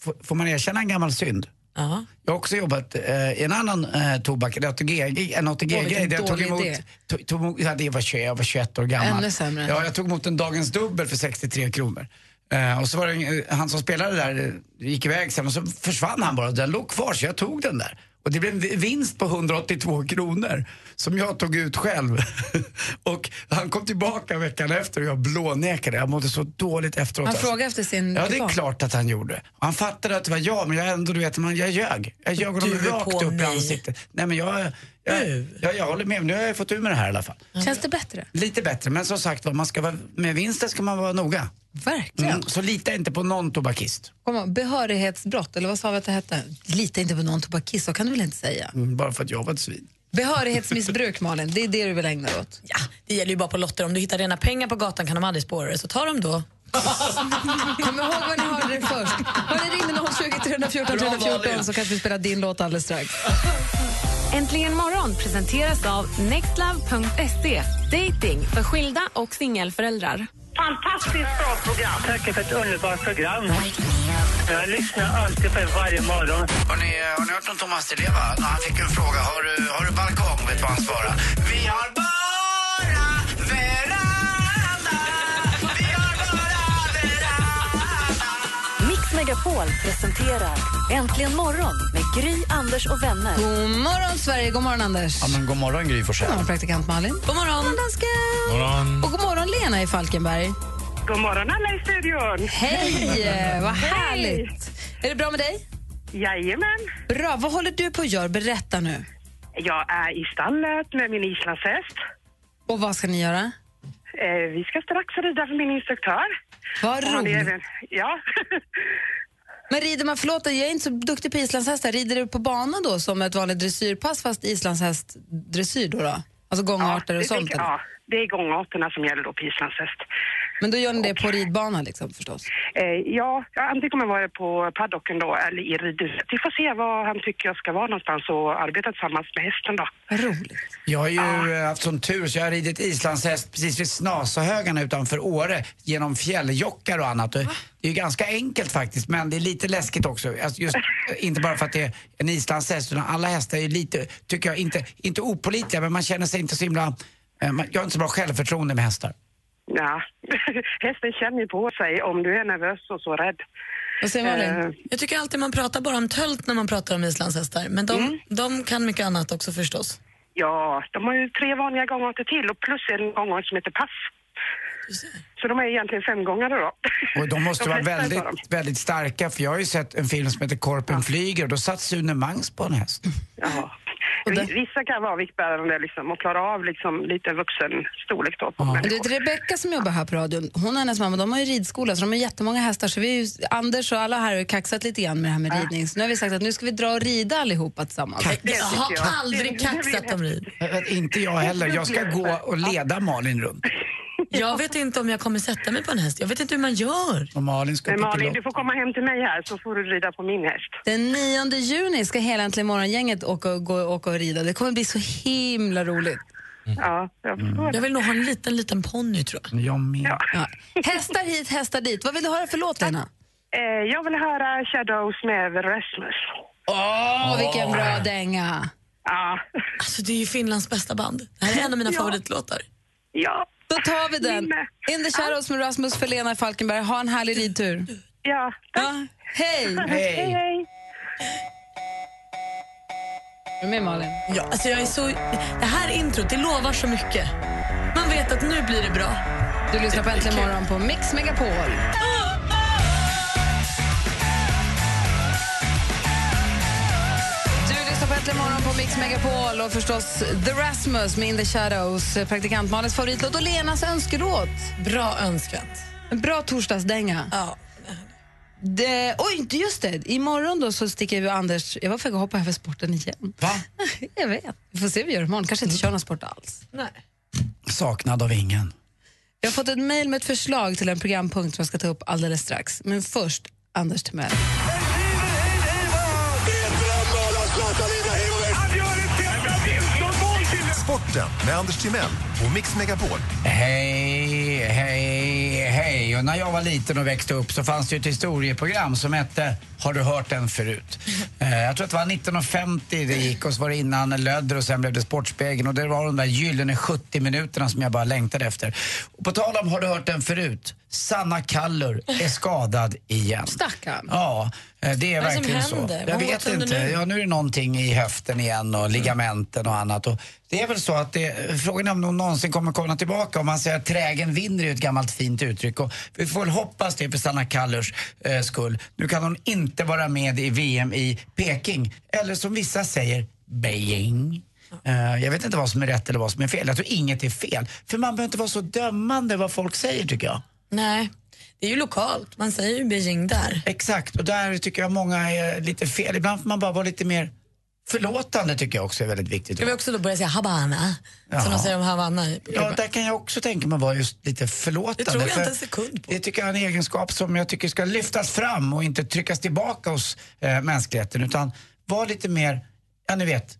får, får man erkänna en gammal synd? Ja. Jag har också jobbat eh, i en annan eh, tobak, en ATG-grej. En ATG jag tog emot, tog, tog, emot- ja, det var 20, jag var 21 år gammal. Ännu sämre. Ja, jag tog emot en Dagens Dubbel för 63 kronor. Eh, och så var det eh, han som spelade där, eh, gick iväg sen och så försvann han bara. Den låg kvar så jag tog den där. Och det blev en vi- vinst på 182 kronor som jag tog ut själv. [laughs] och han kom tillbaka veckan efter och jag blånekade. Jag mådde så dåligt efteråt. Han alltså. frågade efter sin Ja, det är klart att han gjorde. Han fattade att det var jag, men jag ändå, du vet, man, jag ljög. Jag ljög honom rakt upp i ansiktet. Nej, men jag, jag, Nu? jag, håller med, nu har jag fått ur med det här i alla fall. Känns det bättre? Lite bättre, men som sagt var, man ska vara, med vinsten ska man vara noga. Verkligen. Mm, så lita inte på någon tobakist. Kom ihåg, behörighetsbrott, eller vad sa vi att det hette? Lita inte på någon tobakist, så kan du väl inte säga? Mm, bara för att jag var ett svin. Behörighetsmissbruk, [laughs] Malin, det är det du vill ägna dig åt. Ja, det gäller ju bara på lotter. Om du hittar rena pengar på gatan kan de aldrig spåra det, så ta dem då. [laughs] Kom ihåg vad ni hörde det först. Hörni, ring med 020 314 314 så kanske vi spelar din låt alldeles strax. Äntligen morgon presenteras av nextlove.se. Dating för skilda och singelföräldrar. Fantastiskt bra program. Tack för ett underbart program. Jag lyssnar alltid på er varje morgon. Har ni, har ni hört om Thomas Di Leva? När han fick en fråga, har du, har du balkong? Vet du vad han svarade? Vi har bara Megapol presenterar Äntligen morgon med Gry, Anders och vänner. God morgon, Sverige. God morgon, Anders. Ja, men god morgon Gry Forssell. God morgon, praktikant Malin. God morgon. dansken. Morgon. Och god morgon, Lena i Falkenberg. God morgon alla i studion. Hej! [laughs] Vad härligt. Är det bra med dig? Jajamän. Bra. Vad håller du på att göra? Berätta nu. Jag är i stallet med min islandshäst. Och vad ska ni göra? eh, vi ska strax rida för min instruktör. Vad roligt. även- Ja. [laughs] Men rider man, förlåt, jag är inte så duktig på islandshästar. Rider du på bana då som ett vanligt dressyrpass fast islandshäst dressyr då? då? Alltså gångarter och det, sånt? det, ja, det är gångarterna som gäller då på islandshäst. Men då gör ni det på ridbana liksom förstås? Eh, ja, antingen kommer jag vara på paddocken då eller i ridhuset. Vi får se var han tycker jag ska vara någonstans och arbeta tillsammans med hästen då. Vad roligt. Jag har ju eh, haft sån tur så jag har ridit islandshäst precis vid Snasahögarna utanför Åre genom fjälljockar och annat. Och Det är ju ganska enkelt faktiskt men det är lite läskigt också. Alltså just, eh, inte bara för att det är en islandshäst utan alla hästar är ju lite, tycker jag, inte, inte opolitliga men man känner sig inte så himla... eh, man- Jag har inte så bra självförtroende med hästar. Ja, [laughs] hästen känner ju på sig om du är nervös och så rädd. Vad säger Malin? Eh, Jag tycker alltid man pratar bara om tölt när man pratar om islandshästar. Men de, Mm. de kan mycket annat också förstås. Ja, de har ju tre vanliga gångarter till och plus en gångart som heter pass. Så de är egentligen fem gånger då. Och de måste De vara väldigt, väldigt starka för jag har ju sett en film som heter Korpen flyger och då satt Sune Mangs på en häst. Ja. Vi- Vissa kan vara viktbärande liksom, och klara av liksom, lite vuxen storlek då på Men människor. Rebecka som jobbar här på radion, hon och hennes mamma, de har ju ridskola så de har jättemånga hästar. Så vi är ju, Anders och alla här har ju kaxat lite grann med det här med ridning. Så nu har vi sagt att nu ska vi dra och rida allihopa tillsammans. Jag har aldrig kaxat om rid. Inte jag heller. Jag ska gå och leda Malin runt. Jag vet inte om jag kommer sätta mig på en häst. Jag vet inte hur man gör. Och Malin ska Men Malin, du får komma hem till mig här så får du rida på min häst. Den 9 juni ska hela Äntligen morgongänget åka och, gå, åka och rida. Det kommer bli så himla roligt. Ja, jag förstår Jag vill nog ha en liten, liten ponny tror jag. Jag med. Ja. Hästar hit, hästar dit. Vad vill du höra för låt, Lena? Eh, jag vill höra Shadows med Rasmus. Åh, vilken bra dänga! Ja. Alltså det är ju Finlands bästa band. Det här är en av mina Ja. favoritlåtar. Ja. Då tar vi den. In the shadows med Rasmus för Lena Falkenberg. Ha en härlig ridtur. Ja, ja. Hej! Hej, hej. Är du med Malin? Ja, alltså jag är så... Det här introt, det lovar så mycket. Man vet att nu blir det bra. Du lyssnar på Äntligen morgon på Mix Megapol. Äntligen morgon på Mix Megapol och förstås The Rasmus med In the Shadows. Praktikant Malins favoritlåt och Lenas önskelåt. Bra önskat. En bra torsdagsdänga. Ja. Det, oj, inte just det. Imorgon då så sticker vi Anders... Jag var på väg att hoppa över sporten igen. Va? [laughs] Jag vet. Vi får se vad vi gör imorgon. Kanske inte kör någon sport alls. Nej. Saknad av ingen. Jag har fått ett mejl med ett förslag till en programpunkt som jag ska ta upp alldeles strax. Men först Anders Timell. Sporten med Anders Timell och Mix Megapol. Hej, hej, hej. Och när jag var liten och växte upp så fanns det ett historieprogram som hette Har du hört den förut? [laughs] Eh, jag tror att det var 1950 det gick och så var det innan Lödder och sen blev det Sportspegeln och det var de där gyllene 70 minuterna som jag bara längtade efter. Och på tal om Har du hört den förut? Sanna Kallur är skadad igen. Stackarn. Ja, eh, det är Vad det som verkligen så. händer? Jag Vad vet inte. nu? Ja, nu är det någonting i höften igen och ligamenten och annat. Och det är väl så att det, frågan är om hon någonsin kommer komma tillbaka. Om man säger att trägen vinner är ett gammalt fint uttryck. Och vi får väl hoppas det för Sanna Kallurs eh, skull. Nu kan hon inte vara med i VM i Peking. Eller som vissa säger, Beijing. Eh, jag vet inte vad som är rätt eller vad som är fel. Jag tror inget är fel. För man behöver inte vara så dömande vad folk säger tycker jag. Nej, det är ju lokalt. Man säger ju Beijing där. Exakt, och där tycker jag många är lite fel. Ibland får man bara vara lite mer förlåtande tycker jag också är väldigt viktigt. Ska vi också då börja säga Havana? Som de säger om Havanna. Ja, där kan jag också tänka mig vara just lite förlåtande. Det tror jag inte en sekund Det tycker jag är en egenskap som jag tycker ska lyftas fram och inte tryckas tillbaka hos eh, mänskligheten utan vara lite mer, ja ni vet,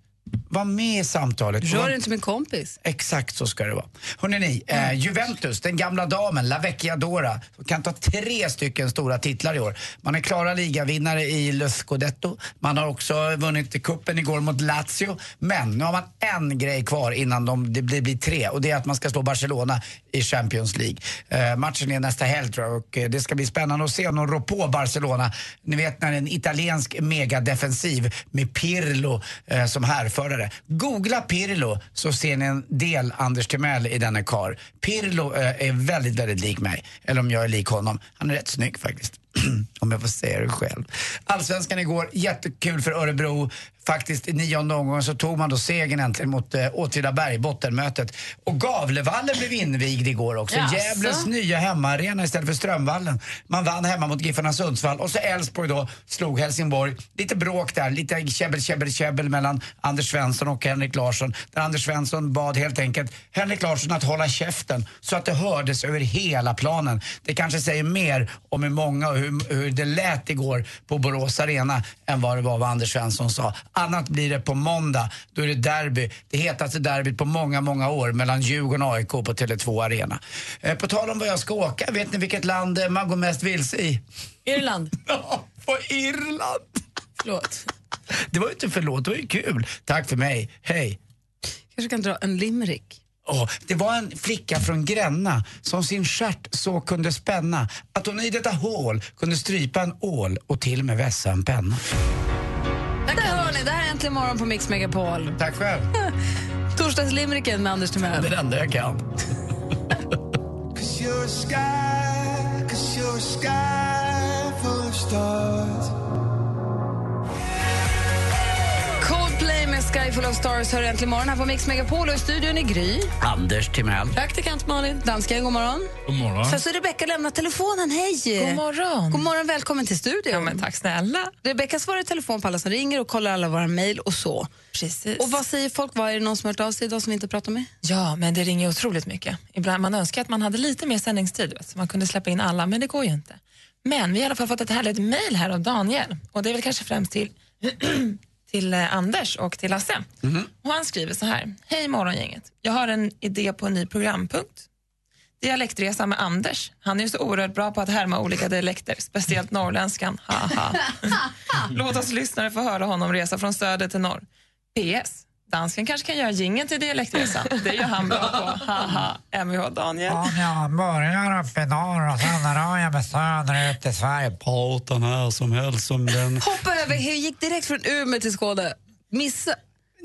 var med i samtalet. Rör inte en kompis. Exakt så ska det vara. Hörrni, ni, eh, Juventus, den gamla damen, La Vecchiadora, kan ta tre stycken stora titlar i år. Man är klara ligavinnare i Le Scudetto. Man har också vunnit kuppen igår mot Lazio. Men nu har man en grej kvar innan de, det blir, blir tre och det är att man ska slå Barcelona i Champions League. Eh, matchen är nästa helg tror jag och eh, det ska bli spännande att se om de rår på Barcelona. Ni vet när en italiensk megadefensiv med Pirlo eh, som bilförare. Googla Pirlo så ser ni en del Anders Timell i denna kar. Pirlo eh, är väldigt, väldigt lik mig. Eller om jag är lik honom. Han är rätt snygg faktiskt. [clears throat] om jag får säga det själv. Allsvenskan igår, jättekul för Örebro. Faktiskt i nionde omgången så tog man då segern äntligen mot eh, Åtvidaberg, bottenmötet. Och Gavlevallen blev invigd igår också. Jaså? Gävles nya hemmaarena istället för Strömvallen. Man vann hemma mot Giffarna Sundsvall och så Elfsborg då slog Helsingborg. Lite bråk där, lite käbbel, käbbel, käbbel mellan Anders Svensson och Henrik Larsson. Där Anders Svensson bad helt enkelt Henrik Larsson att hålla käften så att det hördes över hela planen. Det kanske säger mer om hur många och hur, hur det lät igår på Borås Arena än vad det var vad Anders Svensson sa. Annat blir det på måndag. Då är det derby. Det hetaste derbyt på många, många år mellan Djurgården och AIK på Tele2 Arena. Eh, på tal om var jag ska åka, vet ni vilket land eh, man går mest vilse i? Irland. [laughs] Ja, på Irland. Förlåt. Det var ju inte förlåt, det var ju kul. Tack för mig, hej. kanske kan dra en limerick. Åh, det var en flicka från Gränna som sin stjärt så kunde spänna att hon i detta hål kunde strypa en ål och till med vässa en penna. Där hör ni, det här är Äntligen morgon på Mix Megapol. Tack själv. [laughs] Torsdagslimericken med Anders Timell. Det är det enda jag kan. [laughs] Cause you're a sky, cause you're a sky full of stars. Sky Full of Stars hör äntligen morgon här på Mix Megapol och i studion är Gry. Anders Timell. Praktikant Malin. Dansken, god morgon. God morgon. Sen så Rebecka lämnat telefonen, hej! God morgon. God morgon, välkommen till studion. Ja, men tack snälla. Rebecka svarar i telefon på alla som ringer och kollar alla våra mejl och så. Precis. Och vad säger folk? Vad är det någon som hört av sig idag som vi inte pratar med? Ja, men det ringer otroligt mycket. Ibland man önskar att man hade lite mer sändningstid, vet, så man kunde släppa in alla, men det går ju inte. Men vi har i alla fall fått ett härligt mejl här av Daniel och det är väl kanske främst till, [clears throat] till eh, Anders och till Lasse. Och han skriver så här. Hej morgongänget. Jag har en idé på en ny programpunkt. Dialektresa med Anders. Han är ju så oerhört bra på att härma olika dialekter, speciellt norrländskan. Haha. [laughs] Låt oss lyssnare få höra honom resa från söder till norr. PS. Dansken kanske kan göra jingeln till dialektresan. Det gör han bra på. Haha. Mvh Daniel. Om jag börjar uppe i norr och sen rör jag mig söderut i Sverige. Prata när som helst som den. Hoppa över, hur gick direkt från Umeå till Skåne. Missa.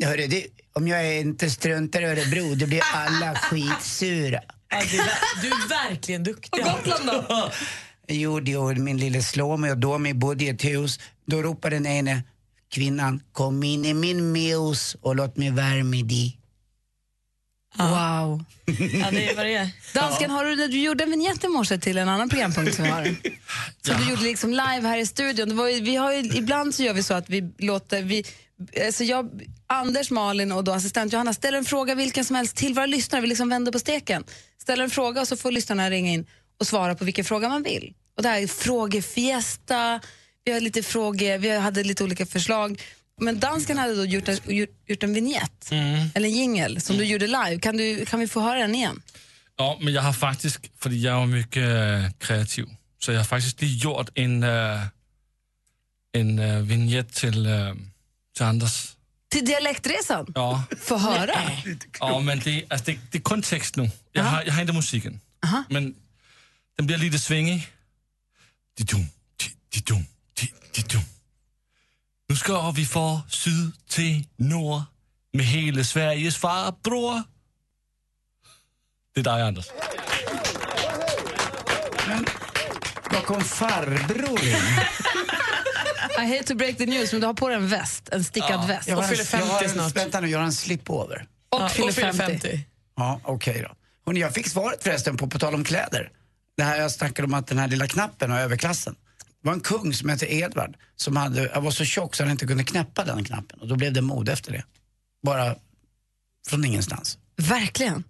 Hörru, det, om jag inte struntar i Örebro, då blir alla [laughs] skitsura. du, är, du är verkligen duktig. Och Gotland då? Jo, det gjorde min lille Slåme och Domi bodde i ett hus. Då ropade den ene kvinnan, kom in i min mos och låt mig värma i dig. Wow. Ja, det är vad det är. Dansken, har du, du gjorde en vignett i morse till en annan programpunkt som vi har. [laughs] Som du gjorde liksom live här i studion. Ju, vi har ju, ibland så gör vi så att vi låter... Vi, alltså jag, Anders, Malin och då assistent Johanna ställer en fråga vilken som helst till våra lyssnare. Vi liksom vänder på steken. Ställer en fråga och så får lyssnarna ringa in och svara på vilken fråga man vill. Och det här är frågefiesta, vi har lite frågor, vi hade lite olika förslag. Men dansken hade då gjort en, gjort, gjort en vignett, eller en jingle som du gjorde live. Kan, du, kan vi få höra den igen? Ja, men jag har faktiskt, för jag är mycket eh, kreativ, så jag har faktiskt gjort en, eh, en eh, vignett till, till Anders. Till dialektresan? Ja. Få höra. Ja, men det, alltså det, det är kun text nu. Jag har, jag har inte musiken. Men den blir lite svängig. Di-dum, di- di-dum, di- di-dum. Nu ska vi fra syd til nord med hele Sveriges farbror. Det är dig, Anders. Var kom farbror in? I hate to break the news, men du har på dig en väst, en stickad väst. Jag har en, jag har en, Vänta nu, jag har en slipover. Och Ja, fyller och fyller 50. 50. Ja, okej då. Hörrni, jag fick svaret förresten på På tal om kläder. Det här jag snackade om att den här lilla knappen och överklassen. Det var en kung som hette Edvard som hade, var så tjock så han inte kunde knäppa den knappen. Och då blev det mode efter det. Bara från ingenstans. Verkligen.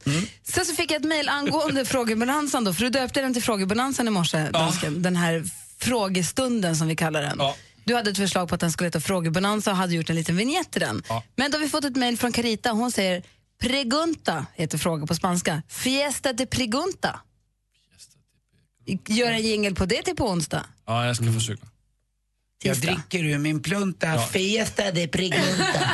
Sen så fick jag ett mejl angående [laughs] frågebonanzan då, för du döpte den till frågebonanzan i morse, dansken. Den här frågestunden som vi kallar den. Du hade ett förslag på att den skulle heta frågebonanza och hade gjort en liten vignett till den. Men då har vi fått ett mejl från Carita, hon säger Pregunta heter fråga på spanska. Fiesta de pregunta. Gör en jingel på det till på onsdag. Ja, jag ska försöka. Jag dricker ur min plunta, Ja. fiesta de pregunta. [laughs]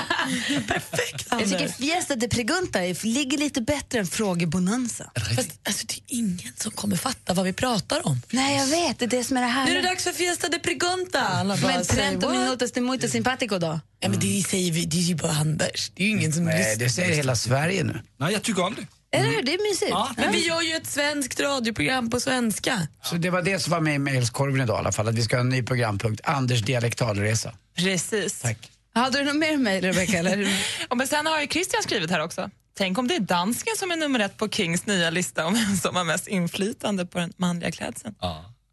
Jag tycker Fiesta de pregunta ligger lite bättre än frågebonanza. Fast, alltså, det är ingen som kommer fatta vad vi pratar om. Nej, jag vet. Det är det som är det här. Nu är det dags för Fiesta de Pregunta. Alla bara Men trento minutos de muito simpatico då? Ja, men det säger vi, det är ju bara Anders. Det är ju ingen som Nej, lyssnar. det säger hela Sverige nu. Nej, jag tycker om det. Eller hur? Det är mysigt. Ja, men vi gör ju ett svenskt radioprogram på svenska. Så det var det som var med i mejlskorven idag i alla fall, att vi ska ha en ny programpunkt, Anders dialektalresa. Precis. Tack. Hade du något mer mejl, Rebecca? Eller? [laughs] Och men sen har ju Christian skrivit här också. Tänk om det är dansken som är nummer ett på Kings nya lista om vem som har mest inflytande på den manliga klädseln.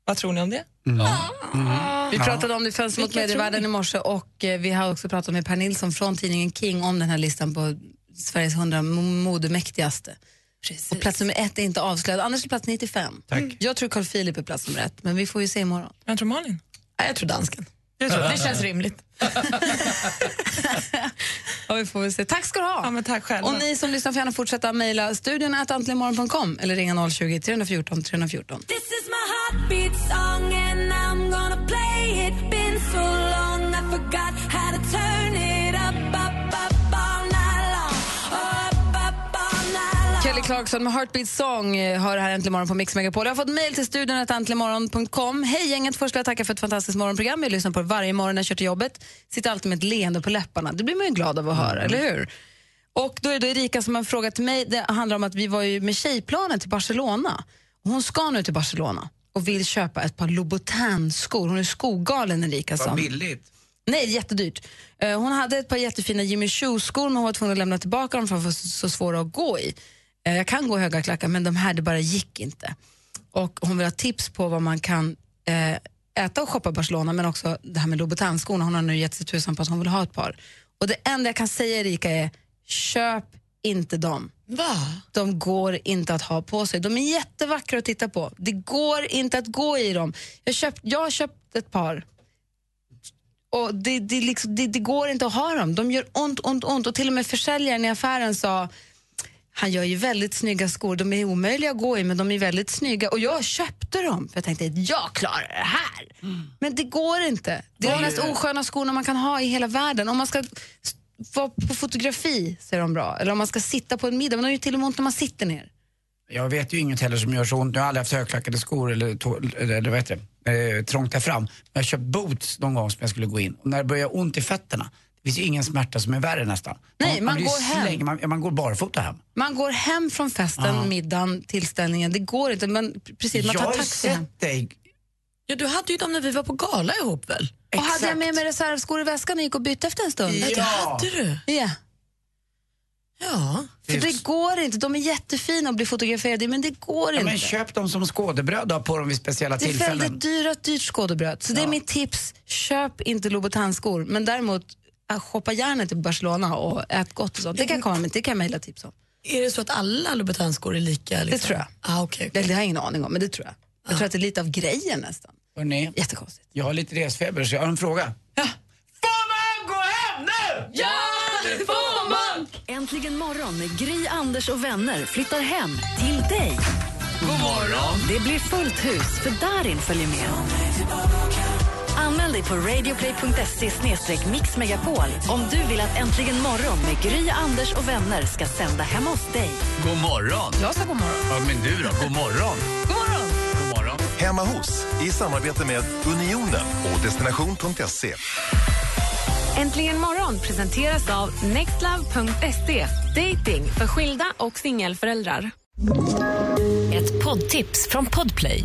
Vad tror ni om det? Vi pratade om det i Fönster mot medievärlden i morse och eh, vi har också pratat med Per Nilsson från tidningen King om den här listan på Sveriges 100 mo- modemäktigaste. Och plats nummer ett är inte avslöjad. Anders är plats 95. Tack. Jag tror Carl Philip är plats nummer ett, men vi får ju se imorgon. Jag tror Malin. Nej, jag tror dansken. Det, tror, det känns rimligt. [laughs] Ja, vi får väl se. Tack ska du ha. Ja, men tack själva. Och ni som lyssnar får gärna fortsätta mejla studion antligenmorgon.com eller ringa 020 314 314. This is my heartbeat song and I'm gonna play it. Been so long I forgot Clarkson med Heartbeat Song eh, har här äntligen morgon på Mix Megapol. Jag har fått mejl till studion att äntligenmorgon.com. Hej gänget, först vill jag tacka för ett fantastiskt morgonprogram. Jag lyssnar på det varje morgon när jag kör till jobbet. Sitter alltid med ett leende på läpparna. Det blir man ju glad av att höra, eller hur? Och då är det Erika som har en fråga till mig. Det handlar om att vi var ju med tjejplanen till Barcelona. Hon ska nu till Barcelona och vill köpa ett par Louboutin-skor. Hon är skogalen Erika. Vad som- billigt. Nej, jättedyrt. Eh, Hon hade ett par jättefina Jimmy Choo-skor men hon var tvungen att lämna tillbaka dem för att de var så, så svåra att gå i. Eh, Jag kan gå höga klackar men de här det bara gick inte. Och hon vill ha tips på vad man kan eh, äta och shoppa i Barcelona men också det här med Louboutin-skorna. Hon har nu gett sig tusan på att hon vill ha ett par. Och det enda jag kan säga Erika är köp inte dem. Va? De går inte att ha på sig. De är jättevackra att titta på. Det går inte att gå i dem. Jag, köpt, jag har köpt ett par och det, det, liksom, det, det går inte att ha dem. De gör ont, ont, ont. Och till och med försäljaren i affären sa han gör ju väldigt snygga skor. De är omöjliga att gå i, men de är väldigt snygga. Och jag köpte dem, för jag tänkte jag klarar det här. Men det går inte. Det är de mest osköna skorna man kan ha i hela världen. Om man ska vara på fotografi så är de bra. Eller om man ska sitta på en middag. Men de är ju till och med ont när man sitter ner. Jag vet ju inget heller som gör så ont. Jag har aldrig haft högklackade skor eller, eller, vad heter det, eh, trångt där fram. Men jag har köpt boots någon gång som jag skulle gå in. Och när det börjar ont i fötterna, det finns ju ingen smärta som är värre nästan. Nej, man blir går hem. släng- man, man går barfota hem. Man går hem från festen, middagen, tillställningen. Det går inte. Men precis, man jag tar har taxi hem. dig Ja, du hade ju dem när vi var på gala ihop väl? Och hade jag med mig reservskor i väskan och gick och bytte efter en stund? Ja, det hade du. Ja. Ja. För det går inte. De är jättefina att bli fotograferade men det går Ja, inte. men köp dem som skådebröd och på dem vid speciella det är tillfällen. väldigt dyrt, dyrt skådebröd. Så det är mitt tips. Köp inte Louboutin-skor, men däremot shoppa gärna till Barcelona och ät gott och sånt. Det kan komma med, det kan jag mejla tips om. Är det så att alla Louboutin-skor är lika? Liksom? Det tror jag. Ah, okay, Det, det har jag ingen aning om, men det tror jag. Jag tror att det är lite av grejen nästan. Hörrni, Jättekonstigt. jag har lite resfeber så jag har en fråga. Får man gå hem nu? Ja, det får man! Äntligen morgon med Gry, Anders och vänner flyttar hem till dig. God morgon! Det blir fullt hus för Darin följer med. Anmäl dig på radioplay.se mixmegapol om du vill att Äntligen morgon med Gry, Anders och vänner ska sända hemma hos dig. God morgon. Jag sa god morgon. Ja, men du då? God morgon. God morgon! God morgon. Hemma hos i samarbete med Unionen och destination.se. Äntligen morgon presenteras av nextlove.se. Dating för skilda och singelföräldrar. Ett poddtips från Podplay.